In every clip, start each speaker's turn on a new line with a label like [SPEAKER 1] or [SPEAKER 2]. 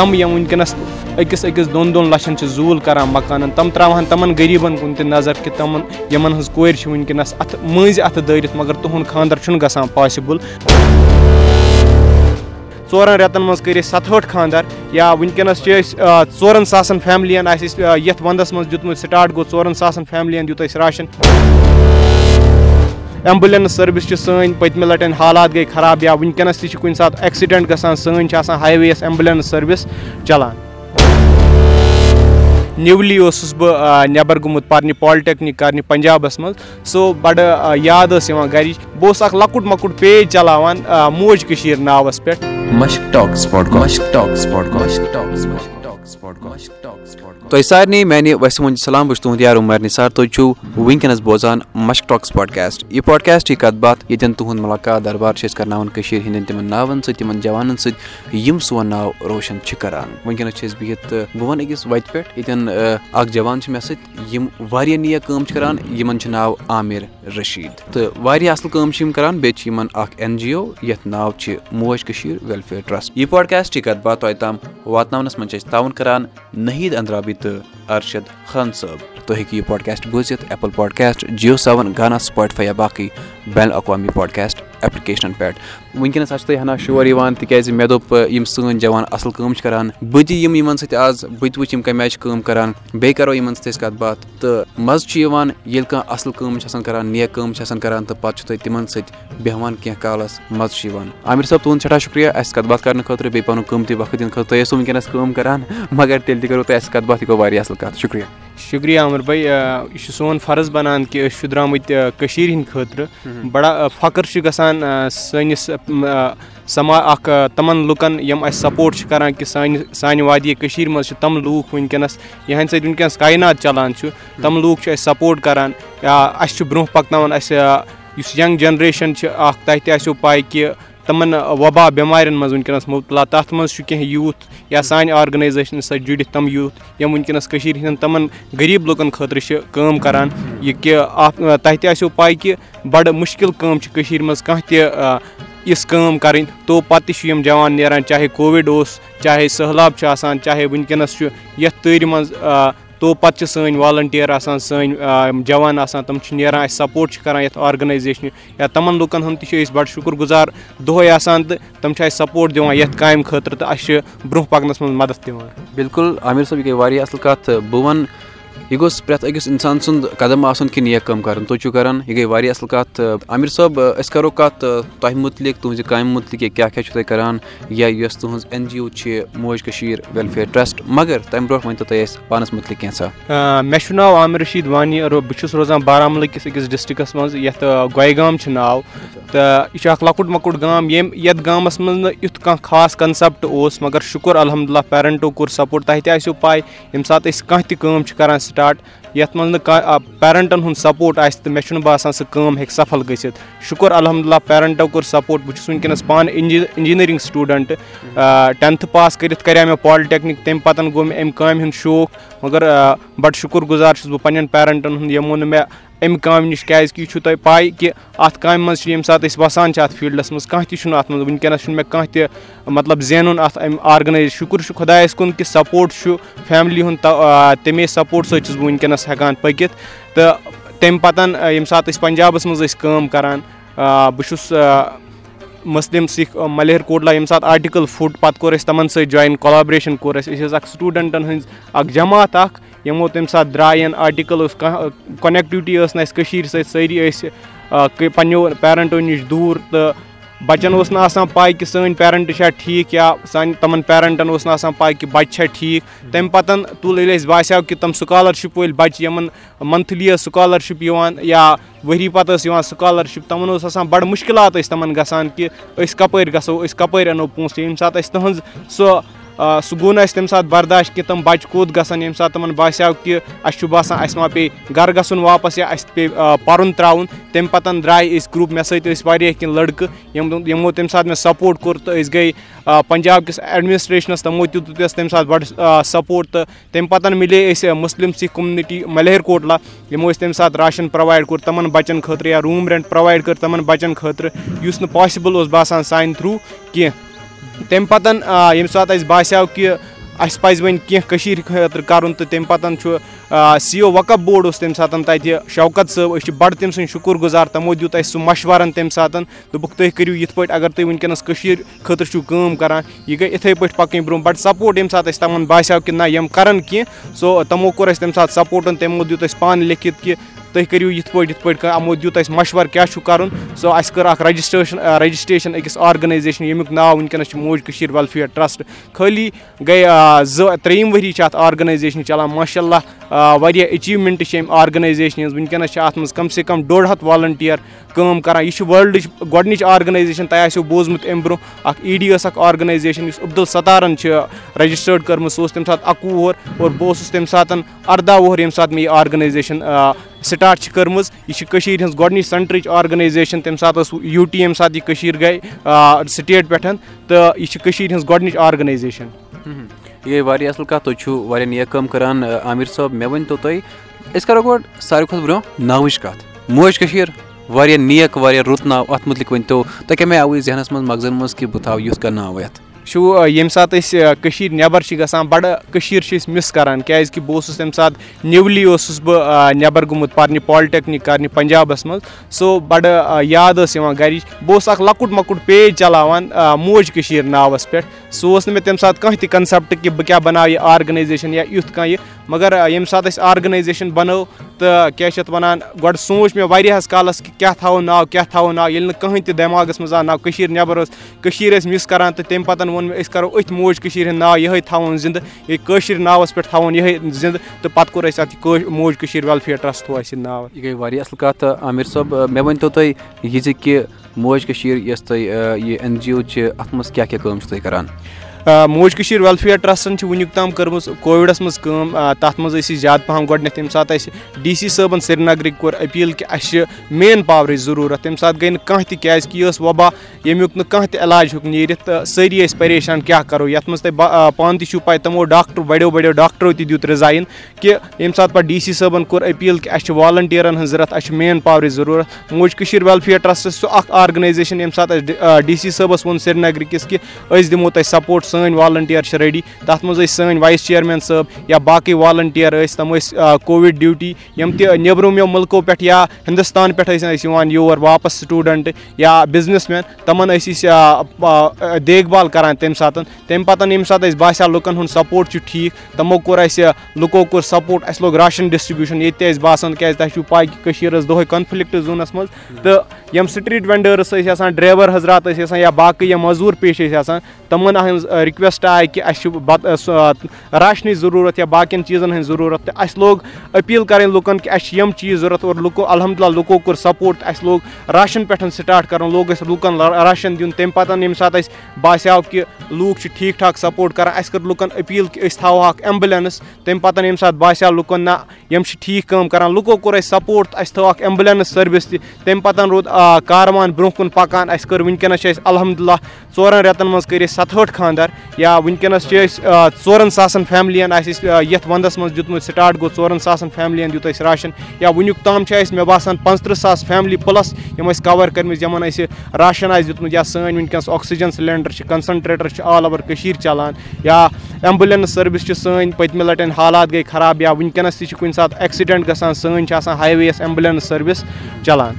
[SPEAKER 1] تِم یِم وٕنکیٚنَس أکِس أکِس دۄن دۄن لَچھَن چھِ زوٗل کَران مکانَن تِم ترٛاوہَن تِمَن غریٖبَن کُن تہِ نظر کہِ تِمَن یِمَن ہٕنٛز کورِ چھِ وٕنکیٚنَس اَتھٕ مٔنٛزۍ اَتھٕ دٲرِتھ مگر تُہُنٛد خانٛدَر چھُنہٕ گژھان پاسِبٕل ژورَن رٮ۪تَن منٛز کٔرۍ اَسہِ سَتہٲٹھ خانٛدَر یا وٕنکیٚنَس چھِ أسۍ ژورَن ساسَن فیملِیَن آسہِ اَسہِ یَتھ وَنٛدَس منٛز دیُتمُت سِٹاٹ گوٚو ژورَن ساسَن فیملِیَن دیُت اَسہِ راشَن ایمبُلٮ۪نٕس سٔروِس چھِ سٲنۍ پٔتمہِ لَٹٮ۪ن حالات گٔے خراب یا وٕنکیٚنَس تہِ چھِ کُنہِ ساتہٕ ایٚکسِڈٮ۪نٛٹ گژھان سٲنۍ چھِ آسان ہاے وییَس ایمبُلٮ۪نٕس سٔروِس چَلان۔ نِولی اوسُس بہٕ نٮ۪بَر گوٚمُت پَرنہِ پالِٹٮ۪کنیٖک کَرنہِ پنٛجابَس منٛز۔ سو بَڑٕ یاد ٲس یِوان گَرِچ۔ بہٕ اوسُس اَکھ لۄکُٹ مۄکُٹ پیج چَلاوان موج کٔشیٖر ناوَس پٮ۪ٹھ
[SPEAKER 2] تۄہہِ سارنٕے میانہِ وسِم سلام بہٕ چھُس تُہُنٛد یار عُمر نِثار تُہۍ چھِو وٕنکیٚنَس بوزان مشک ٹاکٕس پاڈکاسٹ یہِ پاڈکاسٹٕچ کَتھ باتھ ییٚتٮ۪ن تُہُنٛد مُلاقات دربار چھِ أسۍ کَرناوان کٔشیٖر ہِنٛدٮ۪ن تِمَن ناوَن سۭتۍ تِمَن جوانَن سۭتۍ یِم سون ناو روشَن چھِ کَران۔ وٕنکیٚنَس چھِ أسۍ بِہِتھ تہٕ بہٕ وَنہٕ أکِس وَتہِ پٮ۪ٹھ ییٚتٮ۪ن اَکھ جوان چھِ مےٚ سۭتۍ یِم واریاہ نیک کٲم چھِ کَران یِمَن چھُ ناو عامِر رٔشیٖد۔ تہٕ واریاہ اَصٕل کٲم چھِ یِم کَران بیٚیہِ چھِ یِمَن اَکھ اٮ۪ن جی او یَتھ ناو چھِ موج کٔشیٖر ویلفِیَر ٹرٛسٹ یہِ پاڈکاسٹٕچ کَتھ باتھ تۄہہِ تام واتناونَس منٛز چھِ أسۍ تاوُن کَران۔ نٔحیٖد أنٛدرابی تہٕ اَرشد خان صٲب تُہۍ ہیٚکِو یہِ پاڈکاسٹ بوٗزِتھ ایپٕل پاڈکاسٹ جِیو سیوَن گانا سُپاٹفاے یا باقٕے بین الاقوامی پاڈکاسٹ ایپلِکیشنَن پٮ۪ٹھ وٕنکیٚنَس حظ چھِ تۄہہِ ہنا شور یِوان تِکیازِ مےٚ دوٚپ یِم سٲنۍ جوان اَصٕل کٲم چھِ کَران بہٕ تہِ یِم یِمَن سۭتۍ آز بہٕ تہِ وٕچھِ یِم کَمہِ آیہِ چھِ کٲم کَران بیٚیہِ کَرو یِمَن سۭتۍ أسۍ کَتھ باتھ تہٕ مَزٕ چھُ یِوان ییٚلہِ کانٛہہ اَصٕل کٲم چھِ آسان کَران نیک کٲم چھِ آسان کَران تہٕ پَتہٕ چھُ تۄہہِ تِمَن سۭتۍ بیٚہوان کینٛہہ کالَس مَزٕ چھُ یِوان عامِر صٲب تُہُنٛد سٮ۪ٹھاہ شُکریہ اَسہِ کَتھ باتھ کَرنہٕ خٲطرٕ بیٚیہِ پَنُن قۭمتی وقت دِنہٕ خٲطرٕ تُہۍ ٲسِو وٕنکیٚنَس کٲم کَران مگر تیٚلہِ تہِ کَرو تۄہہِ اَسہِ کَتھ باتھ یہِ گوٚو واریاہ اَصٕل کَتھ شُکریہ.
[SPEAKER 1] شُکریہ عمر بھاے یہِ چھُ سون فرض بَنان کہِ أسۍ چھِ درٛامٕتۍ کٔشیٖرِ ہِنٛدِ خٲطرٕ بَڑٕ فخٕر چھُ گژھان سٲنِس سما اَکھ تِمَن لُکَن یِم اَسہِ سپوٹ چھِ کَران کہِ سانہِ سانہِ وادی کٔشیٖرِ منٛز چھِ تِم لوٗکھ وٕنکیٚنَس یِہٕنٛدِ سۭتۍ وٕنکیٚنَس کاینات چَلان چھُ تِم لوٗکھ چھِ اَسہِ سپوٹ کَران اَسہِ چھُ برونٛہہ پَکناوان اَسہِ یُس یَنٛگ جَنریشَن چھِ اَکھ تۄہہِ تہِ آسیو پَے کہِ تِمَن وبا بٮ۪مارٮ۪ن منٛز وٕنکیٚنَس مُبتلا تَتھ منٛز چھُ کینٛہہ یوٗتھ یا سانہِ آرگنایزیشنہِ سۭتۍ جُڑِتھ تِم یوٗتھ یِم وٕنکیٚنَس کٔشیٖرِ ہِنٛدٮ۪ن تِمَن غریٖب لُکَن خٲطرٕ چھِ کٲم کَران یہِ کہِ تۄہہِ تہِ آسیو پَے کہِ بَڑٕ مُشکِل کٲم چھِ کٔشیٖرِ منٛز کانٛہہ تہِ یِژھ کٲم کَرٕنۍ تو پَتہٕ تہِ چھُ یِم جوان نیران چاہے کووِڈ اوس چاہے سہلاب چھُ آسان چاہے وٕنکیٚنَس چھُ یَتھ تۭرِ منٛز تو پَتہٕ چھِ سٲنۍ والَنٹِیَر آسان سٲنۍ جوان آسان تِم چھِ نیران اَسہِ سپوٹ چھِ کَران یَتھ آرگنایزیشنہِ یا تِمَن لُکَن ہُنٛد تہِ چھِ أسۍ بَڑٕ شُکُر گُزار دۄہَے آسان تہٕ تِم چھِ اَسہِ سپوٹ دِوان یَتھ کامہِ خٲطرٕ تہٕ اَسہِ چھِ برونٛہہ پَکنَس منٛز مَدَد دِوان
[SPEAKER 2] بِلکُل عامِر صٲب یہِ گٔے واریاہ اَصٕل کَتھ۔ بہٕ وَنہٕ یہِ گوٚژھ پرٛٮ۪تھ أکِس اِنسان سُنٛد قدم آسُن کہِ نیک کٲم کَرُن تُہۍ چھُو کَران یہِ گٔے واریاہ اَصٕل کَتھ عامِر صٲب أسۍ کَرو کَتھ تۄہہِ مُتعلِق تُہٕنٛزِ کامہِ مُتعلِق یا کیٛاہ کیٛاہ چھُو تُہۍ کَران یا یۄس تُہٕنٛز اٮ۪ن جی او چھِ موج کٔشیٖر ویلفِیَر ٹرٛسٹ مگر تَمہِ برونٛٹھ ؤنۍتو تُہۍ اَسہِ پانَس مُتعلِق کینٛژھا
[SPEAKER 1] مےٚ چھُ ناو عامِر رشیٖد وانی بہٕ چھُس روزان بارہمولہ کِس أکِس ڈِسٹِرٛکَس منٛز یَتھ گۄیہِ گام چھُ ناو تہٕ یہِ چھُ اَکھ لۄکُٹ مۄکُٹ گام ییٚمہِ یَتھ گامَس منٛز نہٕ یُتھ کانٛہہ خاص کَنسیپٹ اوس مگر شُکُر الحمدُاللہ پیرَنٹو کوٚر سپوٹ تۄہہِ تہِ آسیو پَے ییٚمہِ ساتہٕ أسۍ کانٛہہ تہِ کٲم چھِ کَران سِٹاٹ یَتھ منٛز نہٕ کانٛہہ پیرَنٹَن ہُنٛد سپوٹ آسہِ تہٕ مےٚ چھُنہٕ باسان سُہ کٲم ہیٚکہِ سَفل گٔژھِتھ. شُکُر الحمدُاللہ پیرَنٹو کوٚر سپوٹ بہٕ چھُس وٕنکیٚنَس پانہٕ اِنجی اِنجیٖنٔرِنٛگ سٹوٗڈَنٛٹ ٹٮ۪نتھٕ پاس کٔرِتھ کَریو مےٚ پالِٹٮ۪کنیٖک تَمہِ پَتہٕ گوٚو مےٚ اَمہِ کامہِ ہُنٛد شوق. مگر بَڑٕ شُکُر گُزار چھُس بہٕ پنٛنٮ۪ن پیرَنٹَن ہُنٛد. یِمو نہٕ مےٚ اَمہِ کامہِ نِش کیٛازِکہِ یہِ چھُو تۄہہِ پَے کہِ اَتھ کامہِ منٛز چھِ ییٚمہِ ساتہٕ أسۍ وَسان چھِ اَتھ فیٖلڈَس منٛز کانٛہہ تہِ چھُنہٕ اَتھ منٛز وٕنکیٚنَس چھُنہٕ مےٚ کانٛہہ تہِ مطلب زینُن اَتھ اَمہِ آرگنایز شُکُر چھُ خۄدایَس کُن کہِ سپوٹ چھُ فیملی ہُنٛد تَمے سپوٹ سۭتۍ چھُس بہٕ وٕنکیٚنَس ہٮ۪کان پٔکِتھ تہٕ تَمہِ پَتَن ییٚمہِ ساتہٕ أسۍ پنٛجابَس منٛز ٲسۍ کٲم کَران بہٕ چھُس مُسلِم سِکھ ملیہر کوٹلا ییٚمہِ ساتہٕ آٹِکَل فُٹ پَتہٕ کوٚر اَسہِ تِمَن سۭتۍ جویِن کۄلابریشَن کوٚر اَسہِ أسۍ ٲسۍ اَکھ سٹوٗڈَنٛٹَن ہٕنٛز اَکھ جماعت اَکھ یِمو تَمہِ ساتہٕ درٛایَن آٹِکَل اوس کانٛہہ کۄنیکٹِوِٹی ٲس نہٕ اَسہِ کٔشیٖرِ سۭتۍ سٲری ٲسۍ پنٛنیو پیرَنٹو نِش دوٗر تہٕ بَچَن اوس نہٕ آسان پَے کہِ سٲنۍ پیرَنٛٹ چھا ٹھیٖک یا سانہِ تِمَن پیرَنٹَن اوس نہٕ آسان پَے کہِ بَچہِ چھا ٹھیٖک۔ تَمہِ پَتہٕ تُل ییٚلہِ اَسہِ باسیٚو کہِ تِم سُکالَرشِپ وٲلۍ بَچہِ یِمَن مَنتھلی ٲس سُکالَرشِپ یِوان یا ؤری پَتہٕ ٲس یِوان سُکالَرشِپ تِمَن اوس آسان بَڑٕ مُشکِلات ٲسۍ تِمَن گژھان کہِ أسۍ کَپٲرۍ گژھو أسۍ کَپٲرۍ اَنو پونٛسہٕ ییٚمہِ ساتہٕ اَسہِ تٕہٕنٛز سۄ سُہ گوٚو نہٕ اَسہِ تَمہِ ساتہٕ برداش کہِ تِم بَچہِ کوٚت گژھن ییٚمہِ ساتہٕ تِمَن باسیٚو کہِ اَسہِ چھُ باسان اَسہِ ما پیٚیہِ گرٕ گژھُن واپَس یا اَسہِ پیٚیہِ پَرُن ترٛاوُن تَمہِ پَتہٕ درٛاے أسۍ گرُپ مےٚ سۭتۍ ٲسۍ واریاہ کینٛہہ لٔڑکہٕ یِم یِمو تَمہِ ساتہٕ مےٚ سپوٹ کوٚر تہٕ أسۍ گٔے پنٛجاب کِس ایڈمِنِسٹریشنَس تِمو تہِ دیُت اَسہِ تَمہِ ساتہٕ بَڑٕ سپوٹ تہٕ تَمہِ پَتہٕ مِلے أسۍ مُسلِم سِکھ کوٚمنِٹی ملیہر کوٹلا یِمو أسۍ تَمہِ ساتہٕ راشَن پرٛووایِڈ کوٚر تِمَن بَچَن خٲطرٕ یا روٗم رینٛٹ پرٛووایِڈ کٔر تِمَن بَچَن خٲطرٕ یُس نہٕ پاسِبٕل اوس باسان سانہِ تھرٛوٗ کینٛہہ تَمہِ پَتہٕ ییٚمہِ ساتہٕ اَسہِ باسیٚو کہِ اَسہِ پَزِ وۄنۍ کینٛہہ کٔشیٖرِ خٲطرٕ کَرُن تہٕ تَمہِ پَتہٕ چھُ سی او وقف بوڑ اوس تَمہِ ساتہٕ تَتہِ شوکت صٲب أسۍ چھِ بَڑٕ تٔمۍ سٕنٛدۍ شُکُر گُزار تِمو دیُت اَسہِ سُہ مَشوَرَن تَمہِ ساتہٕ دوٚپُکھ تُہۍ کٔرِو یِتھ پٲٹھۍ اگر تُہۍ وٕنکیٚنَس کٔشیٖر خٲطرٕ چھُو کٲم کَران یہِ گٔے یِتھَے پٲٹھۍ پَکٕنۍ برونٛہہ بَڑٕ سپوٹ ییٚمہِ ساتہٕ اَسہِ تِمَن باسیٚو کہِ نہ یِم کَرَن کینٛہہ سو تِمو کوٚر اَسہِ تَمہِ ساتہٕ سپوٹَن تِمو دیُت اَسہِ پانہٕ لیکھِتھ کہِ تُہۍ کٔرِو یِتھ پٲٹھۍ یِتھ پٲٹھۍ یِمو دیُت اَسہِ مَشوَر کیاہ چھُ کَرُن؟ سو اَسہِ کٔر اکھ رجسٹریشن رجسٹریشن أکِس آرگنایزیشن ییٚمیُک ناو وٕنکیٚنَس چھُ موج کٔشیٖر ویلفِیر ٹرٛسٹ خٲلی گٔے زٕ ترٛیٚیِم ؤری چھِ اَتھ آرگنایزیشنہِ چلان ماشاء اللہ واریاہ ایچیٖومینٹ چھِ اَمہِ آرگنایزیشنہِ ہِنٛز۔ وٕنکیٚنَس چھِ اَتھ منٛز کَم سے کَم ڈۄڑ ہَتھ والنٹِیر کٲم کَران۔ یہِ چھِ وٲلڈٕچ گۄڈنِچ آرگنایزیشَن تۄہہِ آسیو بوٗزمُت اَمہِ برونٛہہ۔ اَکھ ای ڈی ٲس اَکھ آرگنایزیشَن یُس عبدالستارَن چھِ رَجِسٹٲڈ کٔرمٕژ سُہ اوس تَمہِ ساتہٕ اَکہٕ وُہ وُہُر اور بہٕ اوسُس تَمہِ ساتہٕ اَرداہ وُہُر ییٚمہِ ساتہٕ مےٚ یہِ آرگنایزیشَن سٹاٹ چھِ کٔرمٕژ۔ یہِ چھِ کٔشیٖرِ ہِنٛز گۄڈنِچ سٮ۪نٹرٕچ آرگنایزیشَن تَمہِ ساتہٕ ٲس یوٗ ٹی ییٚمہِ ساتہٕ یہِ کٔشیٖر گٔے سٹیٹ پٮ۪ٹھ۔ تہٕ یہِ چھِ کٔشیٖرِ ہِنٛز گۄڈنِچ آرگنایزیشَن
[SPEAKER 2] یہِ گٔے واریاہ اَصٕل کَتھ تُہۍ چھِو واریاہ نیک کٲم کَران عامِر صٲب مےٚ ؤنۍتو تُہۍ أسۍ کَرو گۄڈٕ ساروی کھۄتہٕ برونٛہہ ناوٕچ کَتھ موج کٔشیٖر واریاہ نیک واریاہ رُت ناو اَتھ مُتعلِق ؤنۍتو تۄہہِ کَمہِ آیہِ آوٕ یہِ ذہنَس منٛز مغزن منٛز کہِ بہٕ تھاوٕ یُتھ کانٛہہ ناو یَتھ
[SPEAKER 1] وٕچھو ییٚمہِ ساتہٕ أسۍ کٔشیٖر نٮ۪بر چھِ گژھان بَڑٕ کٔشیٖر چھِ أسۍ مِس کران کیازِ کہِ بہٕ اوسُس تَمہِ ساتہٕ نِولی اوسُس بہٕ نٮ۪بر گوٚمُت پَرنہِ پالٹیکنیٖک کرنہِ پنجابس منٛز سو بَڑٕ یاد ٲس یِوان گرِچ بہٕ اوسُس اکھ لۄکُٹ مۄکُٹ پیج چلاوان موج کٔشیٖر ناوَس پٮ۪ٹھ سُہ اوس نہٕ مےٚ تَمہِ ساتہٕ کانٛہہ تہِ کَنسیپٹ کہِ بہٕ کیاہ بَناو یہِ آرگنایزیشن یا یُتھ کانٛہہ یہِ مَگر ییٚمہِ ساتہٕ اَسہِ آرگنایزیشن بَنٲو تہٕ کیاہ چھِ اَتھ وَنان گۄڈٕ سونٛچ مےٚ واریاہَس کالَس کہِ کیاہ تھاوو ناو کیاہ تھاوو ناو ییٚلہِ نہٕ کٕہٕنۍ تہِ دٮ۪ماغَس منٛز آو ناو کٔشیٖر نٮ۪بر ٲس کٔشیٖر ٲسۍ مِس کران تہٕ تَمہِ پَتہٕ ووٚن مےٚ أسۍ کَرو أتھۍ موج کٔشیٖر ہُنٛد ناو یِہوے تھاوُن زِندٕ یہِ کٲشِر ناوَس پٮ۪ٹھ تھاوُن یِہوے زِندٕ تہٕ پَتہٕ کوٚر اَسہِ اَتھ موج کٔشیٖر ویلفِیر ٹرٛسٹ تھوٚو اَسہِ یہِ ناو۔
[SPEAKER 2] یہِ گٔے واریاہ اَصٕل کَتھ عامِر صٲب مےٚ ؤنۍتو تُہۍ یہِ زِ کہِ موج کٔشیٖر یۄس تۄہہِ یہِ این جی او چھِ اَتھ منٛز کیاہ کیاہ کٲم چھِو تُہۍ کَران
[SPEAKER 1] موج کٔشیٖر ویلفِیر ٹرٛسٹَن چھِ وٕنیُک تام کٔرمٕژ کووِڈَس منٛز کٲم۔ تَتھ منٛز ٲسۍ أسۍ زیادٕ پَہَم گۄڈنٮ۪تھ ییٚمہِ ساتہٕ اَسہِ ڈی سی صٲبَن سرینگرٕکۍ کوٚر أپیٖل کہِ اَسہِ چھِ مین پاورٕچ ضروٗرت۔ تَمہِ ساتہٕ گٔے نہٕ کانٛہہ تہِ کیازِ کہِ یہِ ٲس وبا ییٚمیُک نہٕ کانٛہہ تہِ علاج ہیوٚک نیٖرِتھ۔ تہٕ سٲری ٲسۍ پریشان کیاہ کَرو؟ یَتھ منٛز تۄہہِ پانہٕ تہِ چھُو پاے تِمو ڈاکٹر بَڑیو بَڑیو ڈاکٹرو تہِ دیُت رِزایِن کہِ ییٚمہِ ساتہٕ پَتہٕ ڈی سی صٲبَن کوٚر أپیٖل کہِ اَسہِ چھِ والنٹیرَن ہٕنٛز ضوٚرَتھ اَسہِ چھِ مین پاورٕچ ضروٗرت۔ موج کٔشیٖر ویلفِیر ٹرٛسٹ سُہ اکھ آرگنایزیشَن ییٚمہِ ساتہٕ اَسہِ ڈی سی صٲبَس ووٚن سرینگرٕکِس کہِ أسۍ دِمو تۄہہِ سپوٹ سٲنۍ والنٹِیر چھِ ریڈی تَتھ منٛز ٲسۍ سٲنۍ وایِس چِیَرمین صٲب یا باقٕے والنٹِیر ٲسۍ تِم ٲسۍ کووِڈ ڈیوٗٹی یِم تہِ نیٚبرِمو مُلکو پؠٹھ یا ہِندُستان پؠٹھ ٲسۍ أسۍ یِوان یور واپَس سٹوٗڈنٛٹ یا بِزنِس مین تِمَن ٲسۍ أسۍ دیکھ بال کَران تَمہِ ساتہٕ. تَمہِ پَتہٕ ییٚمہِ ساتہٕ اَسہِ باسیٚو لُکَن ہُنٛد سپوٹ چھُ ٹھیٖک تِمو کوٚر اَسہِ لُکو کوٚر سپوٹ اَسہِ لوگ راشَن ڈِسٹرٛبیوٗشَن ییٚتہِ تہِ اَسہِ باسان کیازِ تۄہہِ چھُو پاے کہِ کٔشیٖر ٲس دۄہے کَنفلِکٹ زوٗنَس منٛز. تہٕ یِم سٹریٖٹ وینڈٲرٕس ٲسۍ آسان ڈرایور حضرات ٲسۍ آسان یا باقٕے یِم موزوٗر پیش ٲسۍ آسان تِمَن ہٕنٛز رِکویسٹ آے کہِ اَسہِ چھُ راشنٕچ ضروٗرت یا باقین چیٖزَن ہٕنٛز ضروٗرت تہٕ اَسہِ لوگ أپیٖل کَرٕنۍ لُکَن کہِ اَسہِ چھِ یِم چیٖز ضوٚرَتھ اور لُکو الحمدُاللہ لُکو کوٚر سپوٹ اَسہِ لوگ راشَن پؠٹھ سٹاٹ کَرُن لوگ اَسہِ لُکَن راشَن دیُن تَمہِ پَتہٕ ییٚمہِ ساتہٕ اَسہِ باسیٚو کہِ لوٗکھ چھِ ٹھیٖک ٹھاک سپوٹ کَران اَسہِ کٔر لُکَن أپیٖل کہِ أسۍ تھاوو اکھ ایمبُلینٕس تَمہِ پَتہٕ ییٚمہِ ساتہٕ باسیٚو لُکَن نہ یِم چھِ ٹھیٖک کٲم کَران لُکو کوٚر اَسہِ سپوٹ تہٕ اَسہِ تھٲو اکھ ایمبُلینٕس سٔروِس تہِ تَمہِ پَتہٕ روٗد کاروان برونٛہہ کُن پَکان اَسہِ کٔر وٕنکیٚنَس چھِ أسۍ الحمدُاللہ ژورَن رٮ۪تَن منٛز کٔرۍ اَسہِ سَتہٲٹھ خاندر یا وٕنکیٚنَس چھِ أسۍ ژورَن ساسَن فیملِیَن آسہِ اَسہِ یَتھ وَندَس منٛز دیُتمُت سٹاٹ گوٚو ژورَن ساسَن فیملِیَن دیُت اَسہِ راشَن یا وٕنیُک تام چھِ اَسہِ مےٚ باسان پانٛژتٕرٛہ ساس فیملی پٕلَس یِم ٲسۍ کَوَر کٔرمٕژ یِمَن اَسہِ راشَن آسہِ دیُتمُت یا سٲنۍ وٕنکیٚنَس آکسیٖجَن سِلینڈَر چھِ کَنسَنٹریٹَر چھِ آل اَوَر کٔشیٖر چَلان یا ایمبُلینٕس سٔروِس چھِ سٲنۍ پٔتمہِ لَٹٮ۪ن حالات گٔے خراب یا وٕنکیٚنَس تہِ چھِ کُنہِ ساتہٕ ایٚکسِڈٮ۪نٛٹ گژھان سٲنۍ چھِ آسان ہاے وییَس ایمبُلینٕس سٔروِس چَلان۔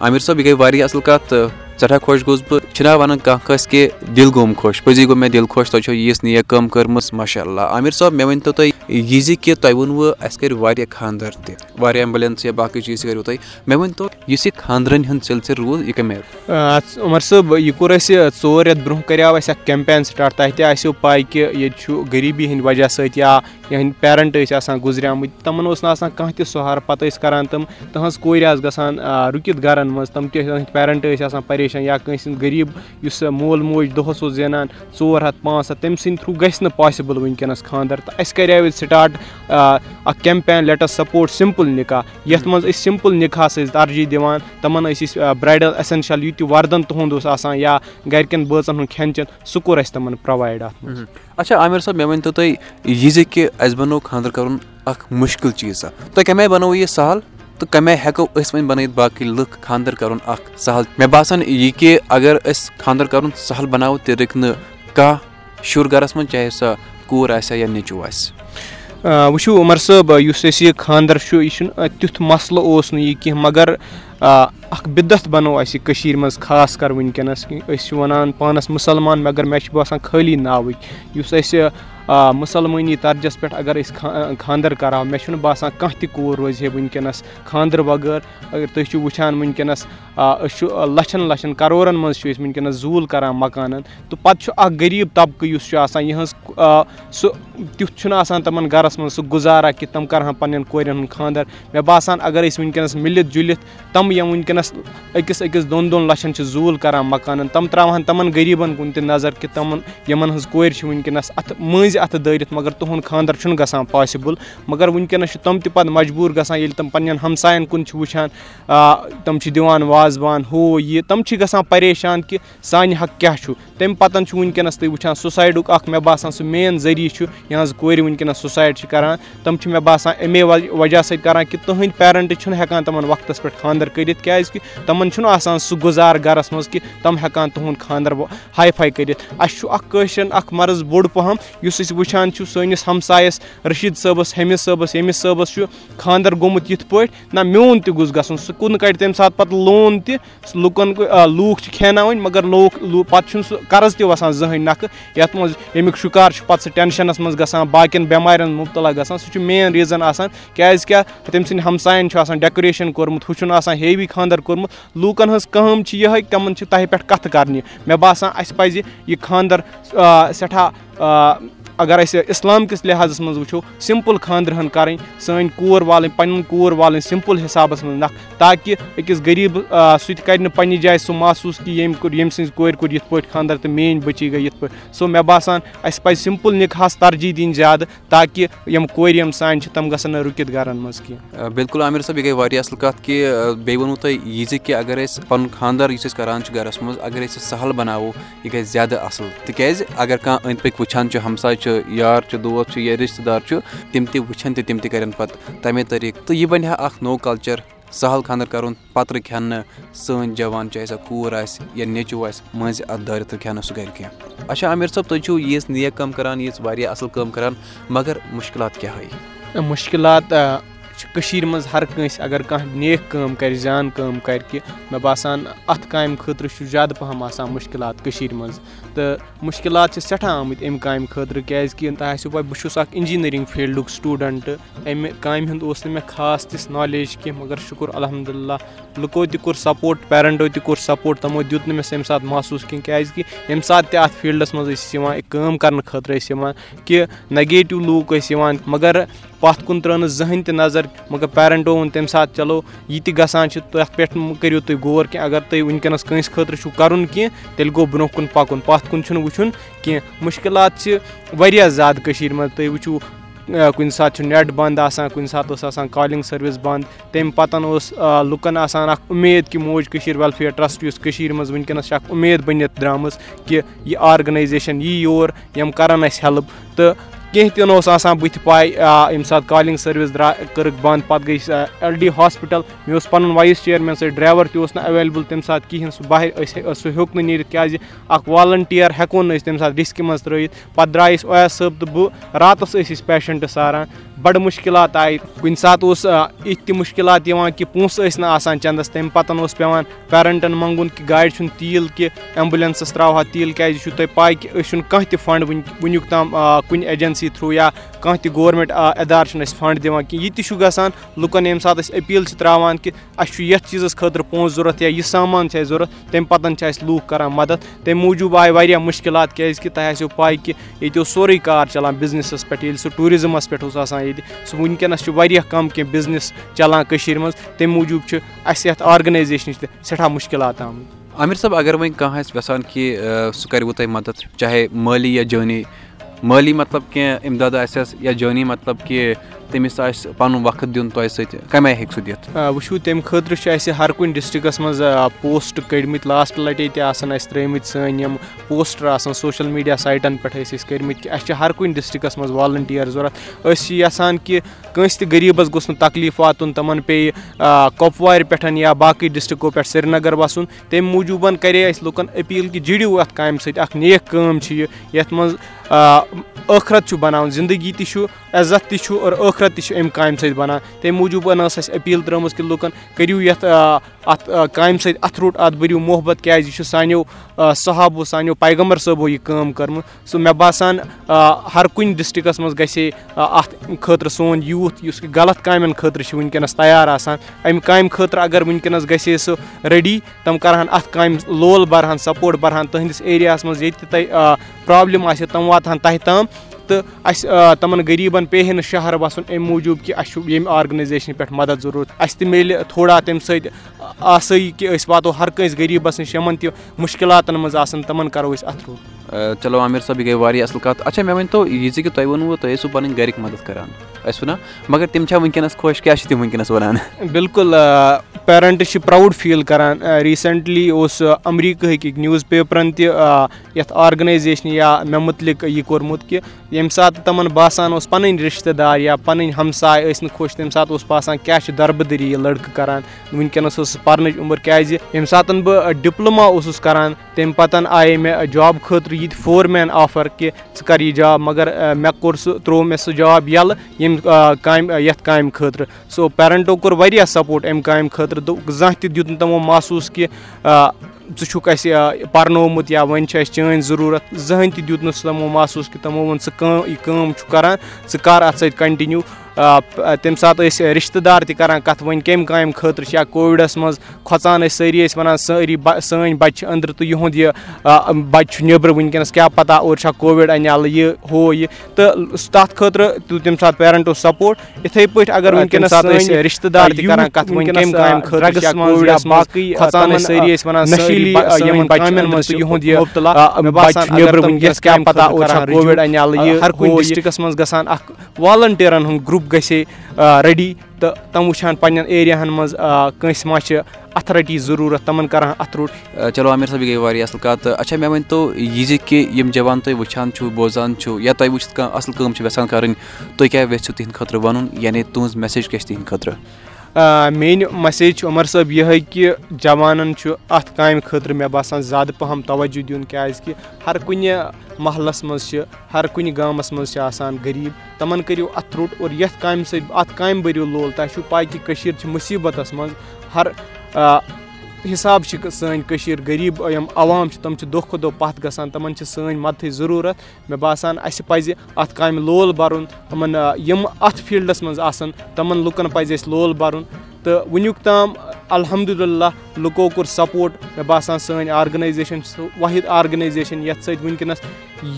[SPEAKER 2] عامِر صٲب یہِ گٔے واریاہ اَصٕل کَتھ سٮ۪ٹھاہ خۄش گوٚوُس بہٕ چھِنہ وَنان کانٛہہ کٲنٛسہِ کہِ دِل گوٚم خۄش پٔزی گوٚو مےٚ دِل خۄش تۄہہِ چھو ییٖژ نیک کٲم کٔرمٕژ ماشاء اللہ عامِر صٲب مےٚ ؤنۍتو تُہۍ یہِ زِ کہِ تۄہہِ ووٚنوُ اَسہِ کٔرۍ واریاہ خاندر تہِ واریاہ ایمبُلینٕس یا باقٕے چیٖز کٔرِو مےٚ ؤنۍتو یُس یہِ خاندرَن ہُنٛد سِلسِل روٗد یہِ کَمہِ آیہِ
[SPEAKER 1] عمر صٲب یہِ کوٚر اَسہِ ژور رٮ۪تھ برونٛہہ کَریو اَسہِ اکھ کیمپین سٹاٹ تۄہہِ تہِ آسیو پاے کہِ ییٚتہِ چھُ غریٖبی ہِنٛدۍ وجہ سۭتۍ یا یِہٕنٛدۍ پیرَنٹ ٲسۍ آسان گُزریمٕتۍ تِمن اوس نہٕ آسان کانٛہہ تہِ سہارٕ پَتہٕ ٲسۍ کران تِم تٕہٕنٛز کورِ آسہٕ گژھان رُکِتھ گرن منٛز تِم تہِ تِہٕنٛدۍ پیرَنٹ ٲسۍ آسان پریشان یا کٲنٛسہِ ہُنٛد مول موج دۄہَس اوس زینان ژور ہَتھ پانٛژھ ہَتھ تٔمۍ سٕنٛدِ تھروٗ گژھِ نہٕ پاسِبٕل وٕنکیٚنَس اَسہِ کَریو ییٚتہِ سٹاٹ اکھ کیمپین لیٹَس سپوٹ سِمپٕل نِکاح یَتھ منٛز أسۍ سِمپٕل نِکاحس ٲسۍ ترجی دِوان تِمن ٲسۍ أسۍ برایڈل ایسینشل یہِ تہِ وردن تُہُنٛد اوس آسان یا گرِکٮ۪ن بٲژن ہُنٛد کھٮ۪ن چٮ۪ن سُہ کوٚر اَسہِ تِمن پرووایڈ اَتھ منٛز۔
[SPEAKER 2] اچھا عامِر صٲب مےٚ ؤنۍتو تُہۍ یہِ زِ کہِ اَسہِ بَنوو خاندر کَرُن اکھ مُشکِل چیٖزا تۄہہِ کَمہِ آیہِ بَنوو یہِ سہل تہٕ کَمہِ آیہِ ہٮ۪کو أسۍ وۄنۍ بَنٲیِتھ باقٕے لُکھ خاندر کَرُن اکھ سہل۔ مےٚ باسان یہِ کہِ اَگر أسۍ خاندر کَرُن سہل بَناوو تیٚلہِ رٕکہِ نہٕ کانٛہہ شُر گَرَس منٛز چاہے سۄ کوٗر آسہِ ہا یا نیٚچوٗ آسہِ۔
[SPEAKER 1] وٕچھِو عمر صٲب یُس اَسہِ یہِ خاندَر چھُ یہِ چھُنہٕ تیُتھ مَسلہٕ اوس نہٕ یہِ کینٛہہ مگر اَکھ بِدَت بَنوو اَسہِ یہِ کٔشیٖرِ منٛز خاص کَر وٕنکیٚنَس أسۍ چھِ وَنان پانَس مُسلمان مگر مےٚ چھُ باسان خٲلی ناوٕکۍ۔ یُس اَسہِ مُسلمٲنی ترجَس پٮ۪ٹھ اگر أسۍ خاندَر کَرہاو مےٚ چھُنہٕ باسان کانٛہہ تہِ کوٗر روزِ ہے وٕنکیٚنَس خاندرٕ بغٲر اگر تُہۍ چھِو وٕچھان وٕنکیٚنَس أسۍ چھُ لَچھَن لَچھَن کَرورَن منٛز چھِ أسۍ وٕنکیٚنَس زوٗل کَران مکانَن۔ تہٕ پَتہٕ چھُ اَکھ غریٖب طبقہٕ یُس چھُ آسان یِہٕنٛز سُہ تیُتھ چھُنہٕ آسان تِمَن گَرَس منٛز سُہ گُزارا کہِ تِم کَرٕہَن پنٛنٮ۪ن کورٮ۪ن ہُنٛد خاندَر مےٚ باسان اگر أسۍ وٕنکیٚنَس مِلِتھ جُلِتھ تِم یِم وٕنکیٚنَس أکِس أکِس دۄن دۄن لَچھَن چھِ زوٗل کَران مکانَن۔ تِم ترٛاوہَن تِمَن غریٖبَن کُن تہِ نظر کہِ تِمَن یِمَن ہٕنٛز کورِ چھِ وٕنکیٚنَس اَتھٕ مٔنٛزۍ اَتھٕ دٲرِتھ مگر تُہُنٛد خاندَر چھُنہٕ گژھان پاسِبٕل مگر وٕنکیٚنَس چھِ تِم تہِ پَتہٕ مجبوٗر گژھان ییٚلہِ تِم پنٛنٮ۪ن ہمسایَن کُن چھِ وٕچھان تِم چھِ دِوان وازوان ہُہ یہِ تِم چھِ گژھان پریشان کہِ سانہِ حق کیاہ چھُ؟ تمہِ پَتَن چھُ وٕنکیٚنَس تُہۍ وٕچھان سوسایڈُک اکھ مےٚ باسان سُہ مین ذٔریعہٕ چھُ یِہٕنٛز کورِ وٕنکیٚنَس سوسایڈ چھِ کَران تِم چھِ مےٚ باسان اَمے وجہ سۭتۍ کَران کہِ تٕہٕنٛدۍ پیرَنٛٹ چھِنہٕ ہٮ۪کان تِمَن وقتَس پٮ۪ٹھ خاندَر کٔرِتھ کیٛازِکہِ تِمَن چھُنہٕ آسان سُہ گُزار گَرَس منٛز کہِ تِم ہٮ۪کان تُہُنٛد خاندَر ہاے فاے کٔرِتھ۔ اَسہِ چھُ اَکھ کٲشرٮ۪ن اَکھ مرٕز بوٚڑ پَہَم یُس أسۍ وٕچھان چھُ سٲنِس ہمسایَس رٔشیٖد صٲبَس ہیٚمِس صٲبَس ییٚمِس صٲبَس چھُ خاندَر گوٚمُت یِتھ پٲٹھۍ نہ میون تہِ گوٚژھ گژھُن سُہ کُن کَڑِ تَمہِ ساتہٕ پَتہٕ لون تہِ لُکَن لوٗکھ چھِ کھٮ۪ناوٕنۍ مگر لوٗکھ پَتہٕ چھُنہٕ سُہ قرض تہِ وَسان زٕہٕنۍ نَکھٕ یَتھ منٛز ییٚمیُک شُکار چھُ پَتہٕ سُہ ٹٮ۪نشَنَس منٛز گژھان باقٕیَن بٮ۪مارٮ۪ن مُبتلا گژھان سُہ چھُ مین ریٖزَن آسان کیٛازِ کیٛاہ تٔمۍ سٕنٛدۍ ہمسایَن چھُ آسان ڈٮ۪کُریشَن کوٚرمُت ہُہ چھُنہٕ آسان ہیوی خاندَر کوٚرمُت لوٗکَن ہٕنٛز کٲم چھِ یِہٕے تِمَن چھِ تۄہہِ پٮ۪ٹھ کَتھٕ کَرنہِ مےٚ باسان اَسہِ پَزِ یہِ خاندَر سٮ۪ٹھاہ اگر أسۍ اِسلام کِس لِحاظَس منٛز وٕچھو سِمپٕل خاندرٕ ہن کَرٕنۍ سٲنۍ کوٗر والٕنۍ پَنٕنۍ کوٗر والٕنۍ سِمپٕل حِسابَس منٛز نَکھ تاکہِ أکِس غریٖب سُہ تہِ کَرِ نہٕ پنٛنہِ جایہِ سُہ محسوٗس کہِ ییٚمۍ کوٚر ییٚمہِ سٕنٛزِ کورِ کوٚر یِتھ پٲٹھۍ خاندَر تہٕ میٛٲنۍ بٔچی گٔے یِتھ پٲٹھۍ۔ سو مےٚ باسان اَسہِ پَزِ سِمپٕل نِکاحس ترجی دِنۍ زیادٕ تاکہِ یِم کورِ یِم سانہِ چھِ تِم گژھن نہٕ رُکِتھ گرَن منٛز کینٛہہ۔
[SPEAKER 2] بِلکُل عامِر صٲب یہِ گٔے واریاہ اَصٕل کَتھ کہِ بیٚیہِ ووٚنوُ تۄہہِ یہِ زِ کہِ اگر أسۍ پَنُن خاندَر یُس أسۍ کَران چھِ گَرَس منٛز اگر أسۍ یہِ سَہل بَناوو یہِ گژھِ زیادٕ اَصٕل۔ تِکیٛازِ اگر کانٛہہ أنٛدۍ پٔکۍ وٕچھان چھُ ہمساے چھُ یار چھُ دوس چھُ یا رِشتہٕ دار چھُ تِم تہِ وٕچھَن تہِ تِم تہِ کَرن پَتہٕ تَمے طٔریٖقہٕ تہٕ یہِ بَنہِ ہا اکھ نوٚو کَلچَر سَہل خاندَر کَرُن پَتہٕ رٕکھ ہن نہٕ سٲنۍ جوان چاہے سۄ کوٗر آسہِ یا نیٚچوٗ آسہِ مٔنٛزۍ اَتھ دٲرِتھ رٕکھ ہن نہٕ سُہ گرِ کینٛہہ۔ اچھا عامِر صٲب تُہۍ چھِو ییٖژ نیک کٲم کَران ییٖژ واریاہ اَصٕل کٲم کَران مگر مُشکِلات کیاہ ہٲے
[SPEAKER 1] مُشکِلات کٔشیٖرِ منٛز ہر کٲنٛسہِ اگر کانٛہہ نیک کٲم کَرِ زان کٲم کَرِ کہِ مےٚ باسان اَتھ کامہِ خٲطرٕ چھُ زیادٕ پَہَم آسان مُشکِلات کٔشیٖرِ منٛز۔ تہٕ مُشکِلات چھِ سٮ۪ٹھاہ آمٕتۍ اَمہِ کامہِ خٲطرٕ کیٛازِکہِ تۄہہِ آسِوٕ پاے بہٕ چھُس اَکھ اِنجیٖنٔرِنٛگ فیٖلڈُک سٹوٗڈَنٛٹ اَمہِ کامہِ ہُنٛد اوس نہٕ مےٚ خاص تِژھ نالیج کینٛہہ مگر شُکُر الحمدُاللہ لُکو تہِ کوٚر سپوٹ پیرَنٹو تہِ کوٚر سپوٹ تِمو دیُت نہٕ مےٚ اَمہِ ساتہٕ محسوٗس کینٛہہ کیٛازِکہِ ییٚمہِ ساتہٕ تہِ اَتھ فیٖلڈَس منٛز ٲسۍ یِوان کٲم کَرنہٕ خٲطرٕ ٲسۍ یِوان کہِ نَگیٹِو لوٗکھ ٲسۍ یِوان مگر پَتھ کُن ترٛٲو نہٕ زٕہٕنۍ تہِ نظر مگر پیرَنٹو ووٚن تَمہِ ساتہٕ چلو یہِ تہِ گژھان چھِ تَتھ پٮ۪ٹھ کٔرِو تُہۍ غور کینٛہہ اگر تُہۍ وٕنکیٚنَس کٲنٛسہِ خٲطرٕ چھُو کَرُن کینٛہہ تیٚلہِ گوٚو برونٛہہ کُن پَکُن۔ پَتھ کُن چھُنہٕ وٕچھُن کینٛہہ۔ مُشکِلات چھِ واریاہ زیادٕ کٔشیٖرِ منٛز۔ تُہۍ وٕچھِو کُنہِ ساتہٕ چھُ نٮ۪ٹ بنٛد آسان کُنہِ ساتہٕ ٲس آسان کالِنٛگ سٔروِس بنٛد۔ تمہِ پَتہٕ اوس لُکَن آسان اَکھ اُمید کہِ موج کٔشیٖر وٮ۪لفِیَر ٹرٛسٹ یُس کٔشیٖرِ منٛز وٕنکیٚنَس چھِ اَکھ اُمید بٔنِتھ درٛامٕژ کہِ یہِ آرگنایزیشَن یی یور یِم کَرَن اَسہِ ہٮ۪لٕپ تہٕ کینٛہہ تہِ نہٕ اوس آسان بٕتھِ پاے ییٚمہِ ساتہٕ کالِنٛگ سٔروِس درٛاے کٔرٕکھ بنٛد پَتہٕ گٔے ایل ڈی ہاسپِٹَل مےٚ اوس پَنُن وایِس چِیَرمین سۭتۍ ڈرٛایوَر تہِ اوس نہٕ ایویلیبٕل تَمہِ ساتہٕ کِہیٖنۍ سُہ بہر أسۍ سُہ ہیوٚک نہٕ نیٖرِتھ کیٛازِ اَکھ والَنٹِیَر ہٮ۪کو نہٕ أسۍ تَمہِ ساتہٕ رِسکہِ منٛز ترٛٲیِتھ پَتہٕ درٛاے أسۍ اویس صٲب تہٕ بہٕ راتَس ٲسۍ أسۍ پیشَنٹ ساران بَڑٕ مُشکِلات آیہِ کُنہِ ساتہٕ اوس یِتھۍ تہِ مُشکِلات یِوان کہِ پونٛسہٕ ٲسۍ نہٕ آسان چَندَس تَمہِ پَتہٕ اوس پیٚوان پیرَنٹَن منٛگُن کہِ گاڑِ چھُنہٕ تیٖل کہِ ایٚمبُلٮ۪نسَس ترٛاوہا تیٖل کیٛازِ یہِ چھُو تۄہہِ پاے کہِ أسۍ چھُنہٕ کانٛہہ تہِ فنٛڈ وٕنہِ وٕنیُک تام کُنہِ ایجَنسی تھرٛوٗ یا کانٛہہ تہِ گورمٮ۪نٛٹ اِدارٕ چھُنہٕ اَسہِ فنٛڈ دِوان کینٛہہ۔ یہِ تہِ چھُ گژھان لُکَن ییٚمہِ ساتہٕ أسۍ أپیٖل چھِ ترٛاوان کہِ اَسہِ چھُ یَتھ چیٖزَس خٲطرٕ پونٛسہٕ ضوٚرَتھ یا یہِ سامان چھُ اَسہِ ضوٚرَتھ تمہِ پَتَن چھِ اَسہِ لوٗکھ کَران مَدَد۔ تمہِ موٗجوٗب آے واریاہ مُشکِلات کیٛازِکہِ تۄہہِ آسیو پاے کہِ ییٚتہِ اوس سورُے کار چَلان بِزنِسَس پٮ۪ٹھ ییٚلہِ سُہ ٹوٗرِزٕمَس پٮ۪ٹھ اوس آسان ییٚتہِ سُہ وٕنکیٚنَس چھُ واریاہ کَم کینٛہہ بِزنِس چَلان کٔشیٖرِ منٛز تمہِ موٗجوٗب چھُ اَسہِ یَتھ آرگنایزیشنٕچ تہِ سٮ۪ٹھاہ مُشکِلات آمٕتۍ۔
[SPEAKER 2] عامِر صٲب اگر وۄنۍ کانٛہہ آسہِ یَژھان کہِ سُہ کَرِوٕ تۄہہِ مَدَد چاہے مٲلی یا جٲنی۔ مٲلی مطلب کینٛہہ اِمداد آسٮ۪س یا جٲنی مطلب کہِ تٔمِس آسہِ پَنُن وقت دیُن تۄہہِ سۭتۍ کَمہِ آیہِ ہیٚکہِ سُہ دِتھ؟
[SPEAKER 1] وٕچھِو تَمہِ خٲطرٕ چھِ اَسہِ ہر کُنہِ ڈِسٹرکَس منٛز پوسٹ کٔڑمٕتۍ لاسٹ لَٹے تہِ آسان اَسہِ ترٛٲمٕتۍ سٲنۍ یِم پوسٹر آسان سوشَل میٖڈیا سایٹَن پٮ۪ٹھ ٲسۍ أسۍ کٔرمٕتۍ کہِ اَسہِ چھِ ہر کُنہِ ڈِسٹرکَس منٛز والَنٹِیَر ضوٚرَتھ۔ أسۍ چھِ یَژھان کہِ کٲنٛسہِ تہِ غریٖبَس گوٚژھ نہٕ تکلیٖف واتُن تِمَن پیٚیہِ کۄپوارِ پٮ۪ٹھ یا باقٕے ڈِسٹرکو پٮ۪ٹھ سرینگر وَسُن۔ تَمہِ موٗجوٗبَن کَرے اَسہِ لُکَن أپیٖل کہِ جُڑِو اَتھ کامہِ سۭتۍ اَکھ نیک کٲم چھِ یہِ یَتھ منٛز ٲخرت چھُ بَناوُن زِندگی تہِ چھُ عزت تہِ چھُ اور تہِ چھُ اَمہِ کامہِ سۭتۍ بَنان۔ تَمہِ موٗجوٗبَن ٲس اَسہِ أپیٖل ترٛٲمٕژ کہِ لُکَن کٔرِو یَتھ اَتھ کامہِ سۭتۍ اَتھٕ روٚٹ اَتھ بٔرِو محبت کیازِ یہِ چھُ سانیو صحابو سانیو پیغمبر صٲبو یہِ کٲم کٔرمٕژ۔ سُہ مےٚ باسان ہر کُنہِ ڈِسٹرکَس منٛز گژھِ ہے اَتھ خٲطرٕ سون یوٗتھ یُس غلط کامٮ۪ن خٲطرٕ چھُ وٕنکیٚنَس تیار آسان۔ اَمہِ کامہِ خٲطرٕ اگر وٕنکیٚنَس گژھِ ہے سُہ ریڈی تِم کَرٕہن اَتھ کامہِ لول بَرہن سپوٹ بَرہن تُہٕنٛدِس ایریاہَس منٛز ییٚتہِ تہِ تۄہہِ پرٛابلِم آسہِ تِم واتہٕ ہن تۄہہِ تام تہٕ اَسہِ تِمَن غریٖبَن پیٚیہِ ہے نہٕ شہر وَسُن اَمہِ موٗجوٗب کہِ اَسہِ چھُ ییٚمہِ آرگنایزیشنہِ پٮ۪ٹھ مدد ضروٗرت۔ اَسہِ تہِ میلہِ تھوڑا تَمہِ سۭتۍ آسٲیی کہِ أسۍ واتو ہر کٲنٛسہِ غریٖبَس نِش یِمن تہِ مُشکِلاتن منٛز آسان تِمن کَرو أسۍ اَتھٕ روٚٹ
[SPEAKER 2] چلو عامِر صٲب یہِ گٔے واریاہ اَصٕل کَتھ۔ اچھا مےٚ ؤنۍتو یہِ زِ کہِ تۄہہِ ٲسِو پَنٕنۍ گرِکۍ مدد کران
[SPEAKER 1] بِلکُل پیرَنٹٕس چھِ پراوُڈ فیٖل کران ریٖسنٹلی اوس اَمریٖکہٕکۍ نِوٕز پیپرن تہِ یَتھ آرگنایزیشنہِ یا مےٚ مُتعلِق یہِ کوٚرمُت کہِ ییٚمہِ ساتہٕ تِمن باسان اوس پَنٕنۍ رِشتہٕ دار یا پَنٕنۍ ہمساے ٲسۍ نہٕ خۄش تَمہِ ساتہٕ اوس باسان کیاہ چھُ دربٕدٔری یہِ لٔڑکہٕ کران وٕنکیٚنس ٲسٕس پَرنٕچ عُمر کیازِ ییٚمہِ ساتہٕ بہٕ ڈِپلوما اوسُس کران تَمہِ پَتہٕ آیے مےٚ جاب خٲطرٕ یہِ تہِ فور مین آفر کہِ ژٕ کر یہِ جاب مَگر مےٚ کوٚر سُہ تروو مےٚ سُہ جاب ییٚلہٕ کامہِ یَتھ کامہِ خٲطرٕ۔ سو پیرَنٹو کوٚر واریاہ سپوٹ اَمہِ کامہِ خٲطرٕ زانٛہہ تہِ دیُت نہٕ تِمو محسوٗس کہِ ژٕ چھُکھ اَسہِ پَرنومُت یا وۄنۍ چھِ اَسہِ چٲنۍ ضروٗرت۔ زٕہٕنۍ تہِ دیُت نہٕ سُہ تِمو محسوٗس کہِ تِمو ووٚن ژٕ کٲم یہِ کٲم چھُکھ کران ژٕ کر اَتھ سۭتۍ کَنٹِنیو تَمہِ ساتہٕ ٲسۍ رِشتہٕ دار تہِ کران کَتھ وۄنۍ کَمہِ کامہِ خٲطرٕ چھِ یا کووِڈَس منٛز کھۄژان ٲسۍ سٲری ٲسۍ وَنان سٲری سٲنۍ بَچہِ چھِ أنٛدرٕ تہٕ یِہُنٛد یہِ بَچہِ چھُ نیٚبرٕ وٕنکیٚنَس کیاہ پَتہ اورٕ چھا کووِڈ اَنہِ یَلہٕ یہِ ہُہ یہِ تہٕ تَتھ خٲطرٕ دیُت تَمہِ ساتہٕ پیرَنٹو سَپوٹ یِتھٕے پٲٹھۍ اگر وٕنکیٚنس رِشتہٕ دار تہِ کران کَتھ وۄنۍ کَمہِ کامہِ خٲطرٕ باقٕے کھۄژان ٲسۍ سٲری ٲسۍ وَنان نشیٖلی یِمن کامٮ۪ن منٛز چھُ یِہُنٛد یہِ نیٚبرٕ وٕنکیٚس کیاہ پَتہ اورٕ چھا کووِڈ اَنہِ یَلہٕ یہِ ہر کُنہِ ڈِسٹرکَس منٛز گژھان اکھ والنٹیرَن ہُنٛد گرُپ گژھِ ہے ریڈی تہٕ تِم وٕچھ ہن پَنٕنٮ۪ن ایریاہَن منٛز کٲنٛسہِ ما چھِ اَتھٕ رَٹی ضروٗرت تِمن کرہن اَتھٕ روٚٹ۔
[SPEAKER 2] چلو عامِر صٲب یہِ گٔے واریاہ اَصٕل کَتھ۔ تہٕ اچھا مےٚ ؤنۍتو یہِ زِ کہِ یِم جوان تُہۍ وٕچھان چھِو بوزان چھِو یا تۄہہِ وٕچھِتھ کانٛہہ اَصٕل کٲم چھِ یژھان کَرٕنۍ تُہۍ کیاہ یژھِو تِہنٛدِ خٲطرٕ وَنُن؟ یعنی تُہنٛز میسیج کیاہ چھِ تِہنٛدِ خٲطرٕ
[SPEAKER 1] میٲنۍ مسیج چھِ عمر صٲب یِہے کہِ جوانن چھُ اَتھ کامہِ خٲطرٕ مےٚ باسان زیادٕ پَہم توجوٗ دیُن کیازِ کہِ ہر کُنہِ محلس منٛز چھِ ہر کُنہِ گامَس منٛز چھِ آسان غریٖب تِمن کٔرِو اَتھٕ روٚٹ اور یَتھ کامہِ سۭتۍ اَتھ کامہِ بٔرِو لول تۄہہِ چھُو پاے کہِ کٔشیٖر چھِ مُصیٖبتس منٛز ہر حِساب چھِ سٲنۍ کٔشیٖر غریٖب یِم عوام چھِ تِم چھِ دۄہ کھۄتہٕ دۄہ پَتھ گژھان تِمن چھِ سٲنۍ مدتٕچ ضروٗرت۔ مےٚ باسان اَسہِ پَزِ اَتھ کامہِ لول بَرُن تِمن یِم اَتھ فیٖلڈَس منٛز آسان تِمن لُکن پَزِ اَسہِ لول بَرُن تہٕ وُنیُک تام الحمدُاللہ لُکو کوٚر سپوٹ مےٚ باسان سٲنۍ آرگنایزیشن چھِ سُہ واحد آرگنایزیشن یَتھ سۭتۍ وٕنکیٚنس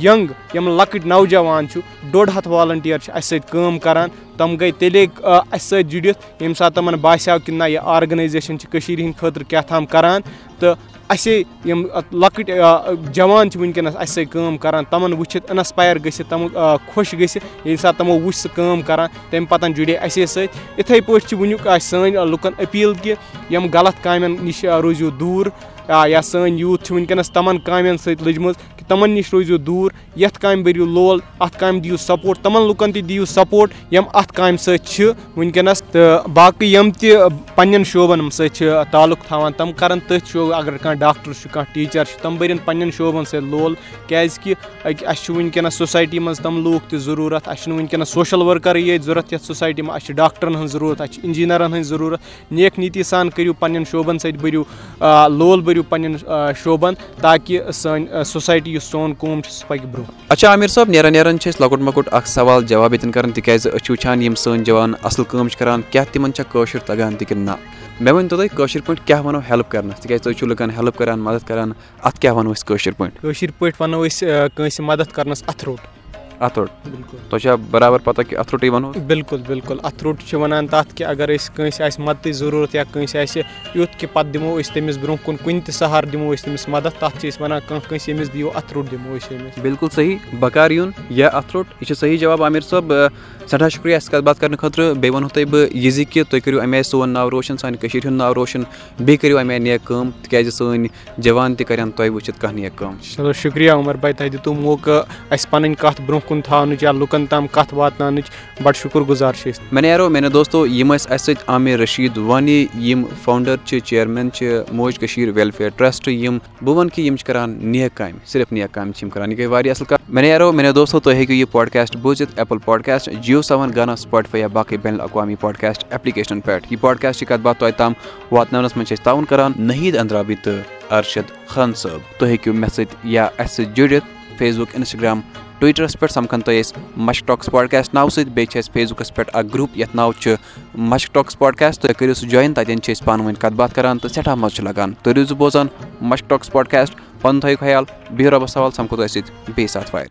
[SPEAKER 1] ینٛگ یِم لۄکٕٹۍ نوجوان چھُ ڈۄڈ ہَتھ والنٹِیر چھِ اَسہِ سۭتۍ کٲم کران تِم گٔے تیٚلے اَسہِ سۭتۍ جُڑِتھ ییٚمہِ ساتہٕ تِمن باسیٚو کہِ نہ یہِ آرگنایزیشن چھِ کٔشیٖر ہِنٛدۍ خٲطرٕ کیاہ تام کران تہٕ اَسے یِم لۄکٕٹۍ جوان چھِ وٕنکیٚنس اَسہِ سۭتۍ کٲم کران تِمن وٕچھِتھ اِنسپایر گٔژھِتھ تِم خۄش گٔژھِتھ ییٚمہِ ساتہٕ تِمو وٕچھ سُہ کٲم کران تَمہِ پَتہٕ جُڑے اَسے سۭتۍ۔ یِتھٕے پٲٹھۍ چھِ وٕنیُک سٲنۍ لُکن أپیٖل کہِ یِم غلط کامٮ۪ن نِش روٗزِو دوٗر یا سٲنۍ یوٗتھ چھِ وٕنکیٚنس تِمن کامٮ۪ن سۭتۍ لٔجمٕژ تِمن نِش روٗزِو دوٗر یَتھ کامہِ بٔرِو لول اَتھ کامہِ دِیِو سپوٹ تِمن لُکن تہِ دِیِو سپوٹ یِم اَتھ کامہِ سۭتۍ چھِ وٕنکیٚنس تہٕ باقٕے یِم تہِ پَنٕنٮ۪ن شوبن سۭتۍ چھِ تعلُق تھاوان تِم کرن تٔتھۍ شوب اَگر کانٛہہ ڈاکٹر چھُ کانٛہہ ٹیٖچر چھُ تِم بٔرِنۍ پَنٕنٮ۪ن شوبن سۭتۍ لول کیازِ کہِ اَسہِ چھُ وٕنکیٚنس سوسایٹی منٛز تِم لوٗکھ تہِ ضروٗرت اَسہِ چھُنہٕ وٕنکیٚنس سوشَل ؤرکَرٕے ییٚتہِ ضوٚرتھ یَتھ سوسایٹی منٛز اَسہِ چھِ ڈاکٹرن ہٕنٛز ضروٗرت اَسہِ چھِ اِنجیٖنرن ہٕنٛز ضروٗرت نیک نیتی سان کٔرِو پَنٕنٮ۪ن شوبن سۭتۍ بٔرِو لول بٔرِو پَنٕنٮ۪ن شوبن تاکہِ سٲنۍ سوسایٹی یُس سون قوم چھُ سُہ پَکہِ برونٛہہ۔
[SPEAKER 2] اچھا عامِر صٲب نیران نیران چھِ أسۍ لۄکُٹ مۄکُٹ اکھ سوال جواب ییٚتٮ۪ن کران تِکیازِ أسۍ چھِ وٕچھان یِم سٲنۍ جوان اَصٕل کٲم چھِ کران کیاہ تِمن چھا کٲشُر تَگان تہِ کِنہٕ نہ؟ مےٚ ؤنۍ تو تُہۍ کٲشِر پٲٹھۍ کیاہ وَنو ہیٚلٕپ کرنَس؟ تِکیازِ تُہۍ چھِو لُکن ہیٚلٕپ کران مدد کران اَتھ کیاہ وَنو أسۍ کٲشِر پٲٹھۍ؟
[SPEAKER 1] کٲشِر پٲٹھۍ وَنو أسۍ کٲنٛسہِ مدد کرنَس اَتھٕ روٚٹ بِلکُل
[SPEAKER 2] تۄہہِ چھا برابر پَتہ کہِ اَتھروٚٹٕے وَنو
[SPEAKER 1] بِلکُل بِلکُل اَتھروٚٹ چھِ وَنان تَتھ کہِ اگر أسۍ کٲنٛسہِ آسہِ مَدتٕچ ضروٗرت یا کٲنٛسہِ آسہِ یُتھ کہِ پَتہٕ دِمو أسۍ تٔمِس برونٛہہ کُن کُنہِ تہِ سہارٕ دِمو أسۍ تٔمِس مَدَد تَتھ چھِ أسۍ وَنان کانٛہہ کٲنٛسہِ ییٚمِس دِیِو اَتھروٚٹ دِمو أسۍ أمِس
[SPEAKER 2] بِلکُل صحیح بَکار یُن یا اَتھروٚٹ یہِ چھُ صحیح جواب عامِر صٲب سٮ۪ٹھاہ شُکریہ اَسہِ کَتھ باتھ کَرنہٕ خٲطرٕ بیٚیہِ وَنہو تۄہہِ بہٕ یہِ زِ کہِ تُہۍ کٔرِو اَمہِ آیہِ سون ناو روشَن سانہِ کٔشیٖرِ ہُنٛد ناو روشَن بیٚیہِ کٔرِو اَمہِ آیہِ نیک کٲم تِکیٛازِ سٲنۍ جوان تہِ کَرن تۄہہِ وٕچھِتھ کانٛہہ نیک کٲم
[SPEAKER 1] چلو شُکریہ عمر بھاے تۄہہِ دِتوٗ موقعہٕ اَسہِ پَنٕنۍ کَتھ برونٛہہ کُن تھاونٕچ یا لُکَن تام کَتھ واتناونٕچ بَڑٕ شُکُر گُزار چھِ
[SPEAKER 2] مےٚ نیرو میانیو دوستو یِم ٲسۍ اَسہِ سۭتۍ عامِر رٔشیٖد وانی یِم فاوُنٛڈَر چھِ چِیَرمین چھِ موج کٔشیٖر ویلفِیَر ٹرٛسٹ یِم بہٕ وَنہٕ کہِ یِم چھِ کَران نیک کامہِ صرف نیک کامہِ چھِ یہِ گٔے واریاہ اَصٕل کَتھ۔ مےٚ نیرو میانیو دوستو تُہۍ ہیٚکِو یہِ پاڈکاسٹ بوٗزِتھ ایپٕل پاڈکاسٹ جِیو سیوَن گانا سٕپاٹفاے یا باقٕے بین الاقوامی پاڈکاسٹ ایپلِکیشنَن پٮ۪ٹھ۔ یہِ پاڈکاسٹٕچ کَتھ باتھ تۄہہِ تام واتناونَس منٛز چھِ أسۍ تاوُن کَران۔ نٔحیٖد اندرابی تہٕ اَرشد خان صٲب۔ تُہۍ ہیٚکِو مےٚ سۭتۍ یا اَسہِ سۭتۍ جُڑِتھ فیس بُک اِنسٹاگرٛام ٹُوِٹرَس پٮ۪ٹھ سَمکھان تۄہہِ أسۍ مَشک ٹاکٕس پاڈکاسٹ ناوٕ سۭتۍ بیٚیہِ چھِ اَسہِ فیس بُکَس پٮ۪ٹھ اَکھ گرُپ یَتھ ناو چھُ مَشک ٹاکٕس پاڈکاسٹ تُہۍ کٔرِو سُہ جویِن تَتٮ۪ن چھِ أسۍ پانہٕ ؤنۍ کَتھ باتھ کَران تہٕ سٮ۪ٹھاہ مَزٕ چھُ لَگان تُہۍ روٗزِو بوزان مَشک ٹاکٕس پاڈکاسٹ پَنُن تھٲیِو خیال بِہِو رۄبَس سوال سَمکھو تۄہہِ سۭتۍ بیٚیہِ ساتہٕ وارِ